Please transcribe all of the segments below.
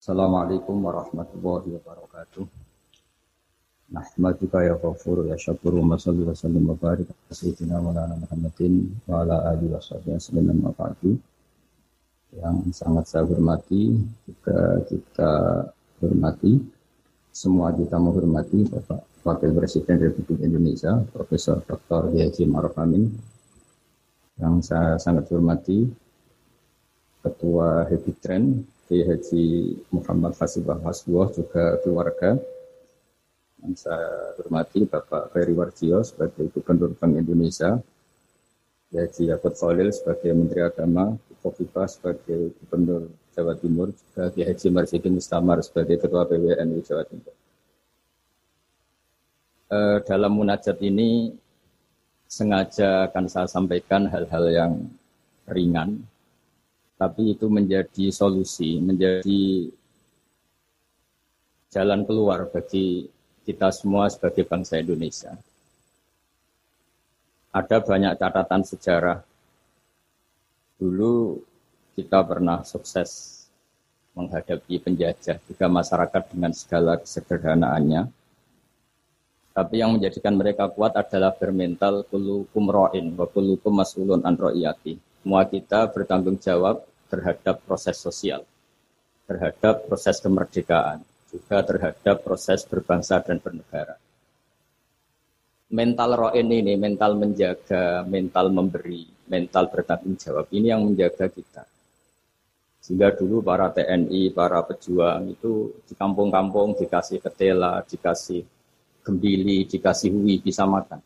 Assalamualaikum warahmatullahi wabarakatuh. Nahmaduka ya ghafur ya syakur wa masalli wa sallim wa barik Sayyidina Maulana Muhammadin wa ala alihi wa sahbihi wa Yang sangat saya hormati juga kita hormati semua kita menghormati Bapak Wakil Presiden Republik Indonesia Profesor Dr. Haji Maruf Amin yang saya sangat hormati Ketua Happy Trend Kiai Haji Muhammad Fasibah Hasbuah juga keluarga. Yang saya hormati Bapak Ferry Warjio sebagai Gubernur Bank Indonesia, Haji Yaakob Khalil sebagai Menteri Agama, Kofifa sebagai Gubernur Jawa Timur, juga Kiai Haji Marsidin Mustamar sebagai Ketua PWNU Jawa Timur. E, dalam munajat ini sengaja akan saya sampaikan hal-hal yang ringan, tapi itu menjadi solusi, menjadi jalan keluar bagi kita semua sebagai bangsa Indonesia. Ada banyak catatan sejarah. Dulu kita pernah sukses menghadapi penjajah, juga masyarakat dengan segala kesederhanaannya. Tapi yang menjadikan mereka kuat adalah bermental kulukum ro'in, wa kulukum mas'ulun an Semua kita bertanggung jawab terhadap proses sosial, terhadap proses kemerdekaan, juga terhadap proses berbangsa dan bernegara. Mental roin ini, mental menjaga, mental memberi, mental bertanggung jawab, ini yang menjaga kita. Sehingga dulu para TNI, para pejuang itu di kampung-kampung dikasih ketela, dikasih gembili, dikasih hui, bisa makan.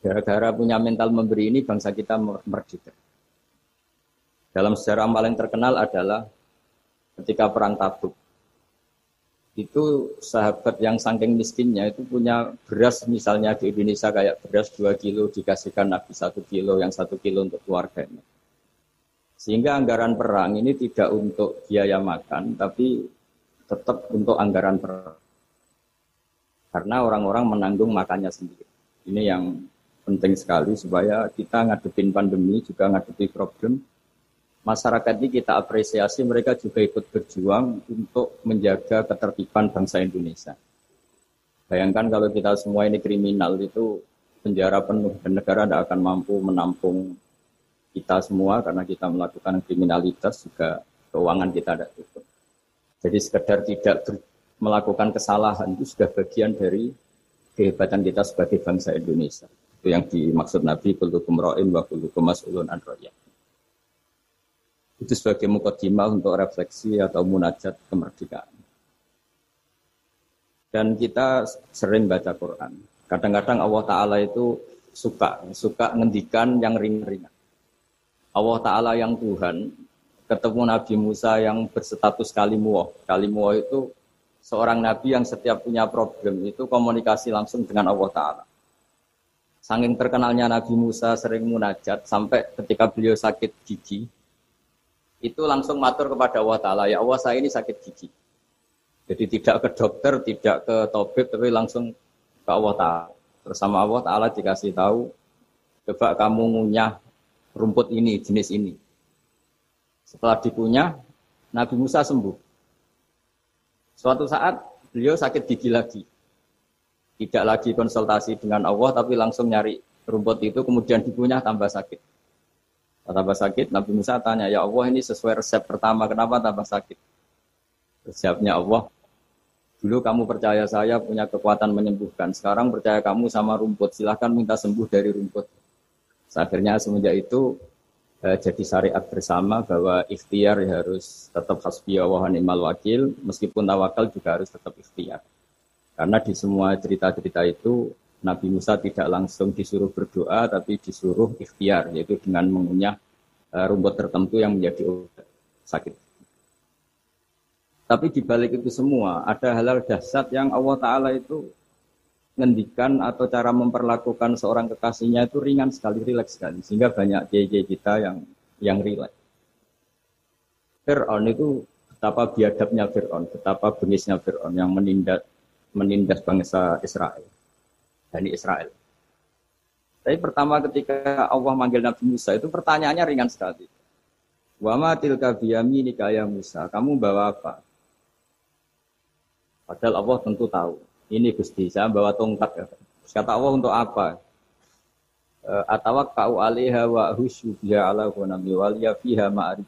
Gara-gara punya mental memberi ini bangsa kita merdeka. Dalam sejarah paling terkenal adalah ketika perang Tabuk. Itu sahabat yang saking miskinnya itu punya beras misalnya di Indonesia kayak beras 2 kilo dikasihkan Nabi 1 kilo yang 1 kilo untuk keluarganya. Sehingga anggaran perang ini tidak untuk biaya makan tapi tetap untuk anggaran perang. Karena orang-orang menanggung makannya sendiri. Ini yang penting sekali supaya kita ngadepin pandemi juga ngadepi problem masyarakat ini kita apresiasi mereka juga ikut berjuang untuk menjaga ketertiban bangsa Indonesia. Bayangkan kalau kita semua ini kriminal itu penjara penuh dan negara tidak akan mampu menampung kita semua karena kita melakukan kriminalitas juga keuangan kita tidak cukup. Jadi sekedar tidak melakukan kesalahan itu sudah bagian dari kehebatan kita sebagai bangsa Indonesia. Itu yang dimaksud Nabi kullukum ra'in wa kullukum mas'ulun an itu sebagai mukadimah untuk refleksi atau munajat kemerdekaan. Dan kita sering baca Quran. Kadang-kadang Allah Ta'ala itu suka, suka ngendikan yang ringan-ringan. Allah Ta'ala yang Tuhan, ketemu Nabi Musa yang berstatus kalimuah. Kalimuah itu seorang Nabi yang setiap punya problem itu komunikasi langsung dengan Allah Ta'ala. Saking terkenalnya Nabi Musa sering munajat sampai ketika beliau sakit gigi, itu langsung matur kepada Allah Ta'ala, ya Allah saya ini sakit gigi. Jadi tidak ke dokter, tidak ke tabib, tapi langsung ke Allah Ta'ala. Bersama Allah Ta'ala dikasih tahu, coba kamu ngunyah rumput ini, jenis ini. Setelah dikunyah, Nabi Musa sembuh. Suatu saat beliau sakit gigi lagi. Tidak lagi konsultasi dengan Allah, tapi langsung nyari rumput itu, kemudian dikunyah tambah sakit. Tambah sakit, Nabi Musa tanya, ya Allah ini sesuai resep pertama, kenapa tambah sakit? Resepnya Allah, dulu kamu percaya saya punya kekuatan menyembuhkan, sekarang percaya kamu sama rumput, silahkan minta sembuh dari rumput. Akhirnya semenjak itu eh, jadi syariat bersama bahwa ikhtiar ya harus tetap hasbi wa ni'mal wakil, meskipun tawakal juga harus tetap ikhtiar. Karena di semua cerita-cerita itu Nabi Musa tidak langsung disuruh berdoa, tapi disuruh ikhtiar, yaitu dengan mengunyah uh, rumput tertentu yang menjadi obat sakit. Tapi di balik itu semua, ada halal dahsyat yang Allah Ta'ala itu ngendikan atau cara memperlakukan seorang kekasihnya itu ringan sekali, rileks sekali. Sehingga banyak kiai kita yang yang rileks. Fir'aun itu betapa biadabnya Fir'aun, betapa bengisnya Fir'aun yang menindas, menindas bangsa Israel. Bani Israel. Tapi pertama ketika Allah manggil Nabi Musa itu pertanyaannya ringan sekali. Wa ma tilka biyami nikaya Musa. Kamu bawa apa? Padahal Allah tentu tahu. Ini Gusti, saya bawa tongkat. Ya. kata Allah untuk apa? E, Atawak kau alaiha wa husyubya ala gunami wal ya fiha ma'arif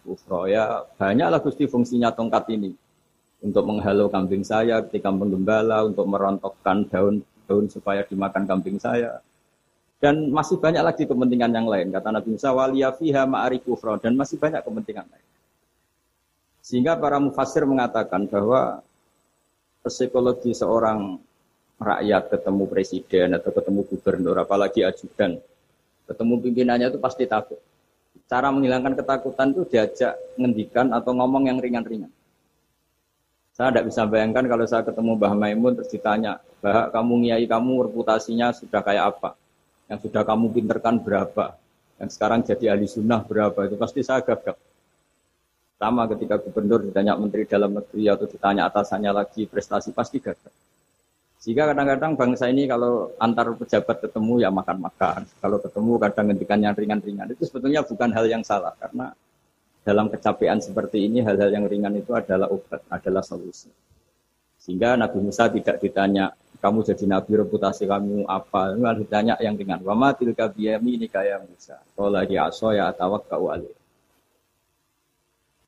Ya banyaklah Gusti fungsinya tongkat ini. Untuk menghalau kambing saya ketika menggembala, untuk merontokkan daun-daun supaya dimakan kambing saya. Dan masih banyak lagi kepentingan yang lain. Kata Nabi Musa, waliya fiha ma'arif Dan masih banyak kepentingan lain. Sehingga para mufasir mengatakan bahwa psikologi seorang rakyat ketemu presiden atau ketemu gubernur, apalagi ajudan, ketemu pimpinannya itu pasti takut. Cara menghilangkan ketakutan itu diajak ngendikan atau ngomong yang ringan-ringan. Saya tidak bisa bayangkan kalau saya ketemu Mbah Maimun terus ditanya, Mbah kamu ngiai kamu reputasinya sudah kayak apa? Yang sudah kamu pinterkan berapa? Yang sekarang jadi ahli sunnah berapa? Itu pasti saya gagap. Sama ketika gubernur ditanya menteri dalam negeri atau ditanya atasannya lagi prestasi pasti gagal. Sehingga kadang-kadang bangsa ini kalau antar pejabat ketemu ya makan-makan. Kalau ketemu kadang ngendikan yang ringan-ringan. Itu sebetulnya bukan hal yang salah. Karena dalam kecapean seperti ini hal-hal yang ringan itu adalah obat, adalah solusi. Sehingga Nabi Musa tidak ditanya, kamu jadi nabi reputasi kamu apa? Malah ditanya yang ringan. Wama tilka biyami ini kaya Musa. Kalau dia aso ya atawak kau.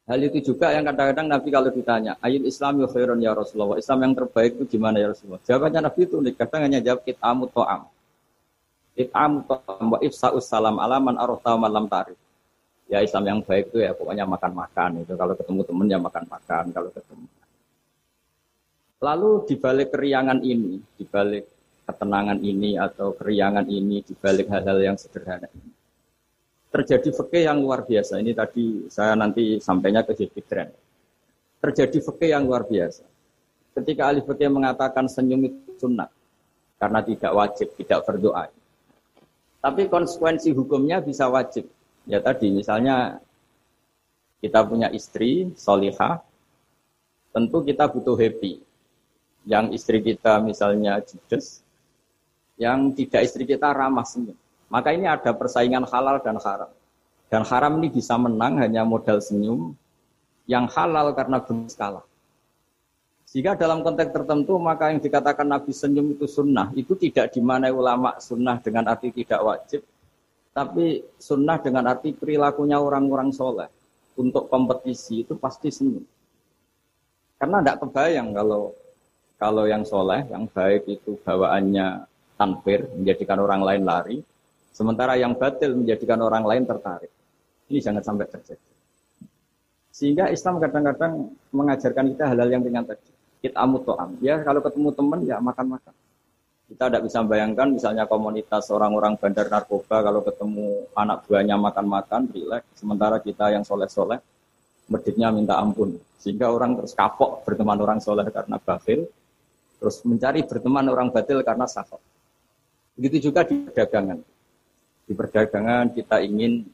Hal itu juga yang kadang-kadang Nabi kalau ditanya, ayat Islam ya khairun ya Rasulullah. Islam yang terbaik itu gimana ya Rasulullah? Jawabannya Nabi itu unik. Kadang hanya jawab kit'amu to'am. Kit'amu to'am wa ifsa'us salam alaman arota malam tarif. Ya Islam yang baik itu ya pokoknya makan-makan. Itu kalau ketemu teman ya makan-makan. Kalau ketemu. Lalu dibalik keriangan ini, dibalik ketenangan ini atau keriangan ini, dibalik hal-hal yang sederhana ini terjadi fikih yang luar biasa. Ini tadi saya nanti sampainya ke Jibidren. Terjadi fikih yang luar biasa. Ketika ahli fikih mengatakan senyum itu sunnah karena tidak wajib, tidak berdoa. Tapi konsekuensi hukumnya bisa wajib. Ya tadi misalnya kita punya istri solihah, tentu kita butuh happy. Yang istri kita misalnya judes, yang tidak istri kita ramah senyum. Maka ini ada persaingan halal dan haram. Dan haram ini bisa menang hanya modal senyum, yang halal karena benis kalah. Jika dalam konteks tertentu maka yang dikatakan Nabi senyum itu sunnah, itu tidak dimanai ulama sunnah dengan arti tidak wajib, tapi sunnah dengan arti perilakunya orang-orang soleh untuk kompetisi itu pasti senyum. Karena tidak kebayang kalau kalau yang soleh, yang baik itu bawaannya tanfir, menjadikan orang lain lari, Sementara yang batil menjadikan orang lain tertarik. Ini jangan sampai terjadi. Sehingga Islam kadang-kadang mengajarkan kita hal-hal yang ringan tadi. Kita to'am. Ya kalau ketemu teman ya makan-makan. Kita tidak bisa bayangkan misalnya komunitas orang-orang bandar narkoba kalau ketemu anak buahnya makan-makan, rileks. Sementara kita yang soleh-soleh, meditnya minta ampun. Sehingga orang terus kapok berteman orang soleh karena batil. Terus mencari berteman orang batil karena sakot. Begitu juga di perdagangan di perdagangan kita ingin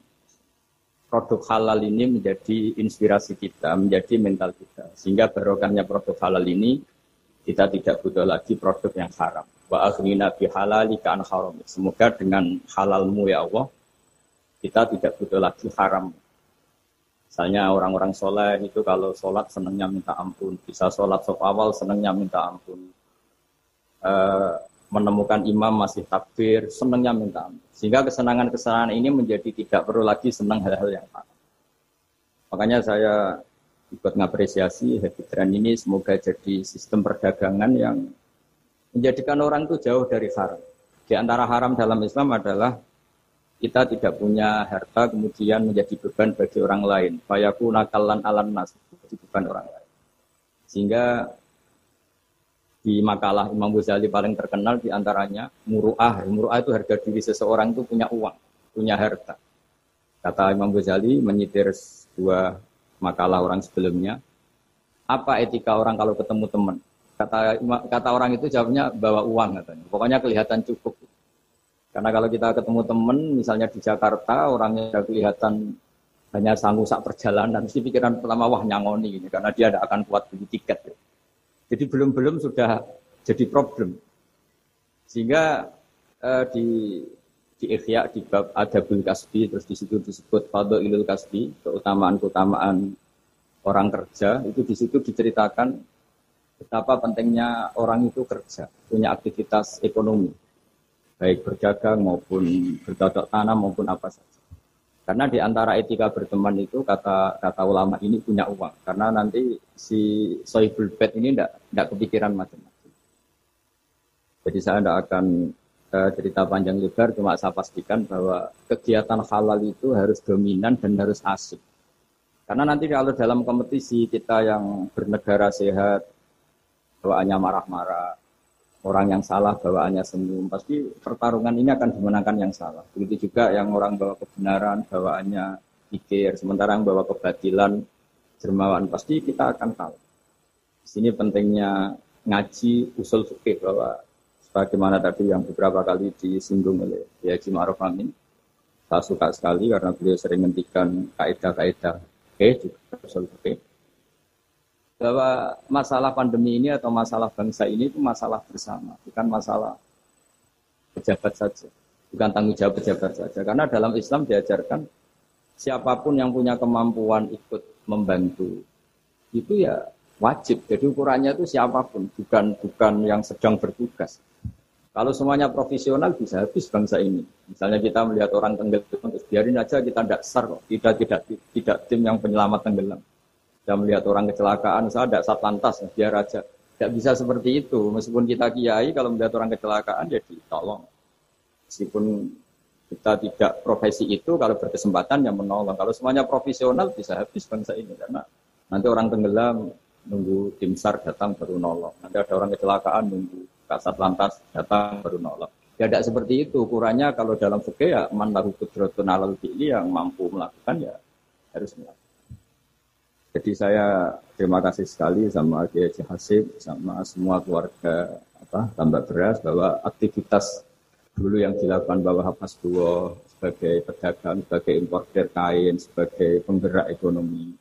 produk halal ini menjadi inspirasi kita, menjadi mental kita. Sehingga barokahnya produk halal ini kita tidak butuh lagi produk yang haram. Wa aghnina bi halalika an haram. Semoga dengan halalmu ya Allah kita tidak butuh lagi haram. Misalnya orang-orang soleh itu kalau sholat senangnya minta ampun. Bisa sholat sop awal senangnya minta ampun. Uh, menemukan imam masih takbir, senangnya minta ampun. Sehingga kesenangan-kesenangan ini menjadi tidak perlu lagi senang hal-hal yang haram. Makanya saya ikut mengapresiasi Happy Trend ini semoga jadi sistem perdagangan yang menjadikan orang itu jauh dari haram. Di antara haram dalam Islam adalah kita tidak punya harta kemudian menjadi beban bagi orang lain. Fayaku nakalan alam nas, menjadi beban orang lain. Sehingga di makalah Imam Ghazali paling terkenal di antaranya muruah. Muruah itu harga diri seseorang itu punya uang, punya harta. Kata Imam Ghazali menyitir dua makalah orang sebelumnya. Apa etika orang kalau ketemu teman? Kata kata orang itu jawabnya bawa uang katanya. Pokoknya kelihatan cukup. Karena kalau kita ketemu teman, misalnya di Jakarta, orangnya kelihatan hanya sanggup sak perjalanan, mesti pikiran pertama wah nyangoni ini karena dia tidak akan kuat beli tiket. Ya. Jadi belum-belum sudah jadi problem. Sehingga eh, di di Ikhya di bab Adabul Kasbi terus di situ disebut Fadhailul Kasbi, keutamaan-keutamaan orang kerja itu di situ diceritakan betapa pentingnya orang itu kerja, punya aktivitas ekonomi, baik berdagang maupun bercocok tanam maupun apa saja. Karena di antara etika berteman itu kata kata ulama ini punya uang, karena nanti si soibul bed ini tidak kepikiran macam-macam. Jadi saya tidak akan uh, cerita panjang lebar, cuma saya pastikan bahwa kegiatan halal itu harus dominan dan harus asik. Karena nanti kalau dalam kompetisi kita yang bernegara sehat, bawaannya marah-marah, orang yang salah bawaannya senyum, pasti pertarungan ini akan dimenangkan yang salah. Begitu juga yang orang bawa kebenaran, bawaannya pikir, sementara yang bawa kebatilan, dermawan, pasti kita akan tahu. Di sini pentingnya ngaji usul fikih bahwa sebagaimana tadi yang beberapa kali disinggung oleh Haji Ma'ruf Amin. Saya suka sekali karena beliau sering menghentikan kaidah-kaidah okay, juga usul fikih bahwa masalah pandemi ini atau masalah bangsa ini itu masalah bersama, bukan masalah pejabat saja, bukan tanggung jawab pejabat saja. Karena dalam Islam diajarkan siapa pun yang punya kemampuan ikut membantu itu ya wajib. Jadi ukurannya itu siapa pun, bukan bukan yang sedang bertugas. Kalau semuanya profesional bisa habis bangsa ini. Misalnya kita melihat orang tenggelam, terus biarin aja kita tidak sar, tidak tidak tidak tim yang penyelamat tenggelam. Saya melihat orang kecelakaan, saya tidak satlantas, biar aja. Tidak bisa seperti itu. Meskipun kita kiai, kalau melihat orang kecelakaan, ya ditolong. Meskipun kita tidak profesi itu, kalau berkesempatan ya menolong. Kalau semuanya profesional, bisa habis bangsa ini. Karena nanti orang tenggelam, nunggu tim SAR datang baru nolong. Nanti ada orang kecelakaan, nunggu kasat lantas datang baru nolong. Ya tidak seperti itu. Ukurannya kalau dalam fikih ya man lahu alal yang mampu melakukan ya harus melakukan. Jadi saya terima kasih sekali sama Kiai Hasib, sama semua keluarga apa tambah beras bahwa aktivitas dulu yang dilakukan bahwa Hapas Duo sebagai pedagang, sebagai importer kain, sebagai penggerak ekonomi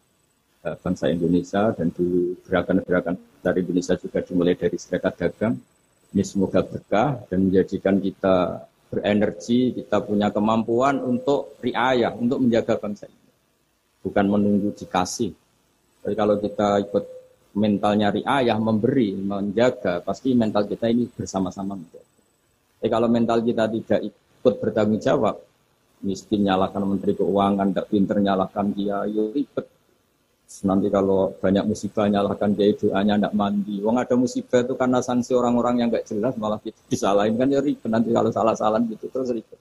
eh, bangsa Indonesia dan dulu gerakan-gerakan dari Indonesia juga dimulai dari serikat dagang. Ini semoga berkah dan menjadikan kita berenergi, kita punya kemampuan untuk riayah, untuk menjaga bangsa ini. Bukan menunggu dikasih, jadi kalau kita ikut mental nyari ayah, memberi, menjaga, pasti mental kita ini bersama-sama menjaga. Jadi kalau mental kita tidak ikut bertanggung jawab, miskin nyalakan menteri keuangan, tidak pinter nyalakan dia, ya ribet. Nanti kalau banyak musibah nyalakan dia doanya tidak mandi. Wong ada musibah itu karena sanksi orang-orang yang nggak jelas malah kita disalahin kan ya ribet. Nanti kalau salah-salah gitu terus ribet.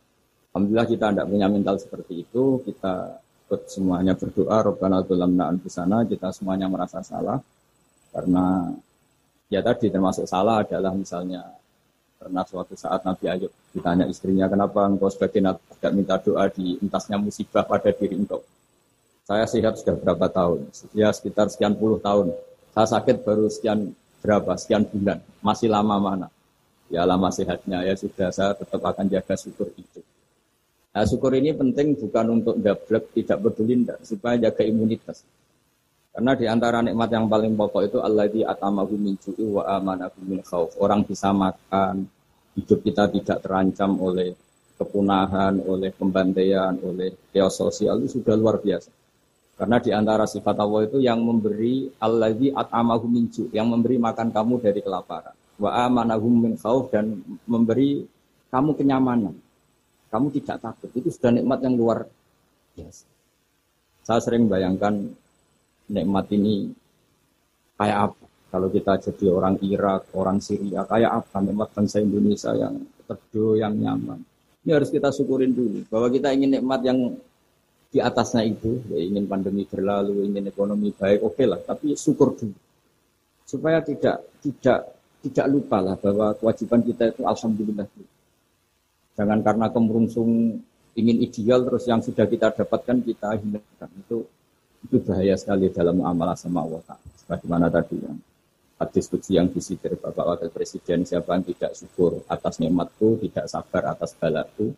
Alhamdulillah kita tidak punya mental seperti itu. Kita ikut semuanya berdoa Robbana dzulamna anfusana kita semuanya merasa salah. Karena ya tadi termasuk salah adalah misalnya pernah suatu saat Nabi Ayub ditanya istrinya kenapa engkau sebagai nabi tidak minta doa di entasnya musibah pada diri engkau? Saya sehat sudah berapa tahun? Ya sekitar sekian puluh tahun. Saya sakit baru sekian berapa sekian bulan masih lama mana? Ya lama sehatnya ya sudah saya tetap akan jaga syukur itu Nah, syukur ini penting bukan untuk dablek, tidak peduli, supaya jaga imunitas. Karena di antara nikmat yang paling pokok itu Allah di atamahu min ju'i wa amanahu min khauf. Orang bisa makan, hidup kita tidak terancam oleh kepunahan, oleh pembantaian, oleh chaos sosial itu sudah luar biasa. Karena di antara sifat Allah itu yang memberi Allah di atamahu min yang memberi makan kamu dari kelaparan. Wa amanahu min khauf dan memberi kamu kenyamanan kamu tidak takut. Itu sudah nikmat yang luar biasa. Saya sering bayangkan nikmat ini kayak apa. Kalau kita jadi orang Irak, orang Syria, kayak apa nikmat bangsa Indonesia yang teduh, yang nyaman. Ini harus kita syukurin dulu. Bahwa kita ingin nikmat yang di atasnya itu, ya ingin pandemi berlalu, ingin ekonomi baik, oke okay lah. Tapi syukur dulu. Supaya tidak tidak tidak lupa lah bahwa kewajiban kita itu alhamdulillah dulu. Jangan karena kemerungsung ingin ideal terus yang sudah kita dapatkan kita hindarkan. Itu itu bahaya sekali dalam amalah sama Allah. Sebagaimana tadi yang hadis yang disitir Bapak Wakil Presiden siapa yang tidak syukur atas nikmatku, tidak sabar atas balaku,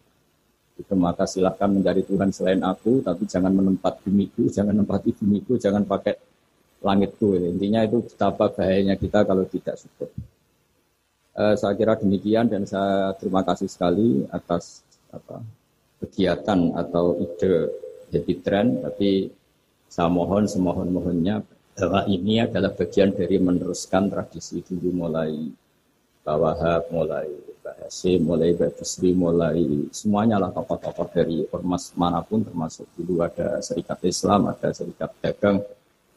itu maka silahkan mencari Tuhan selain aku, tapi jangan menempat bumiku, jangan menempati bumiku, jangan pakai langitku. Intinya itu betapa bahayanya kita kalau tidak syukur. Eh, saya kira demikian dan saya terima kasih sekali atas apa, kegiatan atau ide jadi tren, tapi saya mohon semohon-mohonnya bahwa ini adalah bagian dari meneruskan tradisi dulu mulai Bawahab, mulai Bahasi, mulai Babesri, mulai semuanya lah tokoh-tokoh dari ormas mana pun termasuk dulu ada serikat Islam, ada serikat dagang.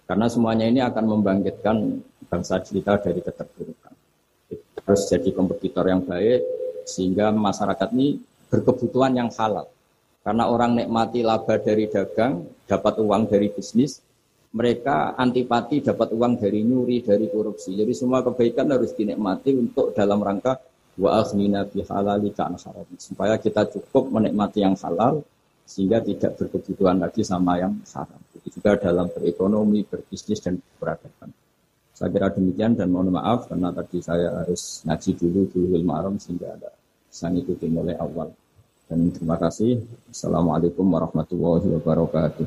Karena semuanya ini akan membangkitkan bangsa kita dari keterpurukan. Harus jadi kompetitor yang baik sehingga masyarakat ini berkebutuhan yang halal. Karena orang nikmati laba dari dagang, dapat uang dari bisnis, mereka antipati dapat uang dari nyuri, dari korupsi. Jadi semua kebaikan harus dinikmati untuk dalam rangka wa aghnina bi halalika supaya kita cukup menikmati yang halal sehingga tidak berkebutuhan lagi sama yang haram. Itu juga dalam berekonomi, berbisnis dan beradaban. Saya kira demikian dan mohon maaf karena tadi saya harus ngaji dulu dulu ma'arum sehingga ada bisa ngikutin mulai awal. Dan terima kasih. Assalamualaikum warahmatullahi wabarakatuh.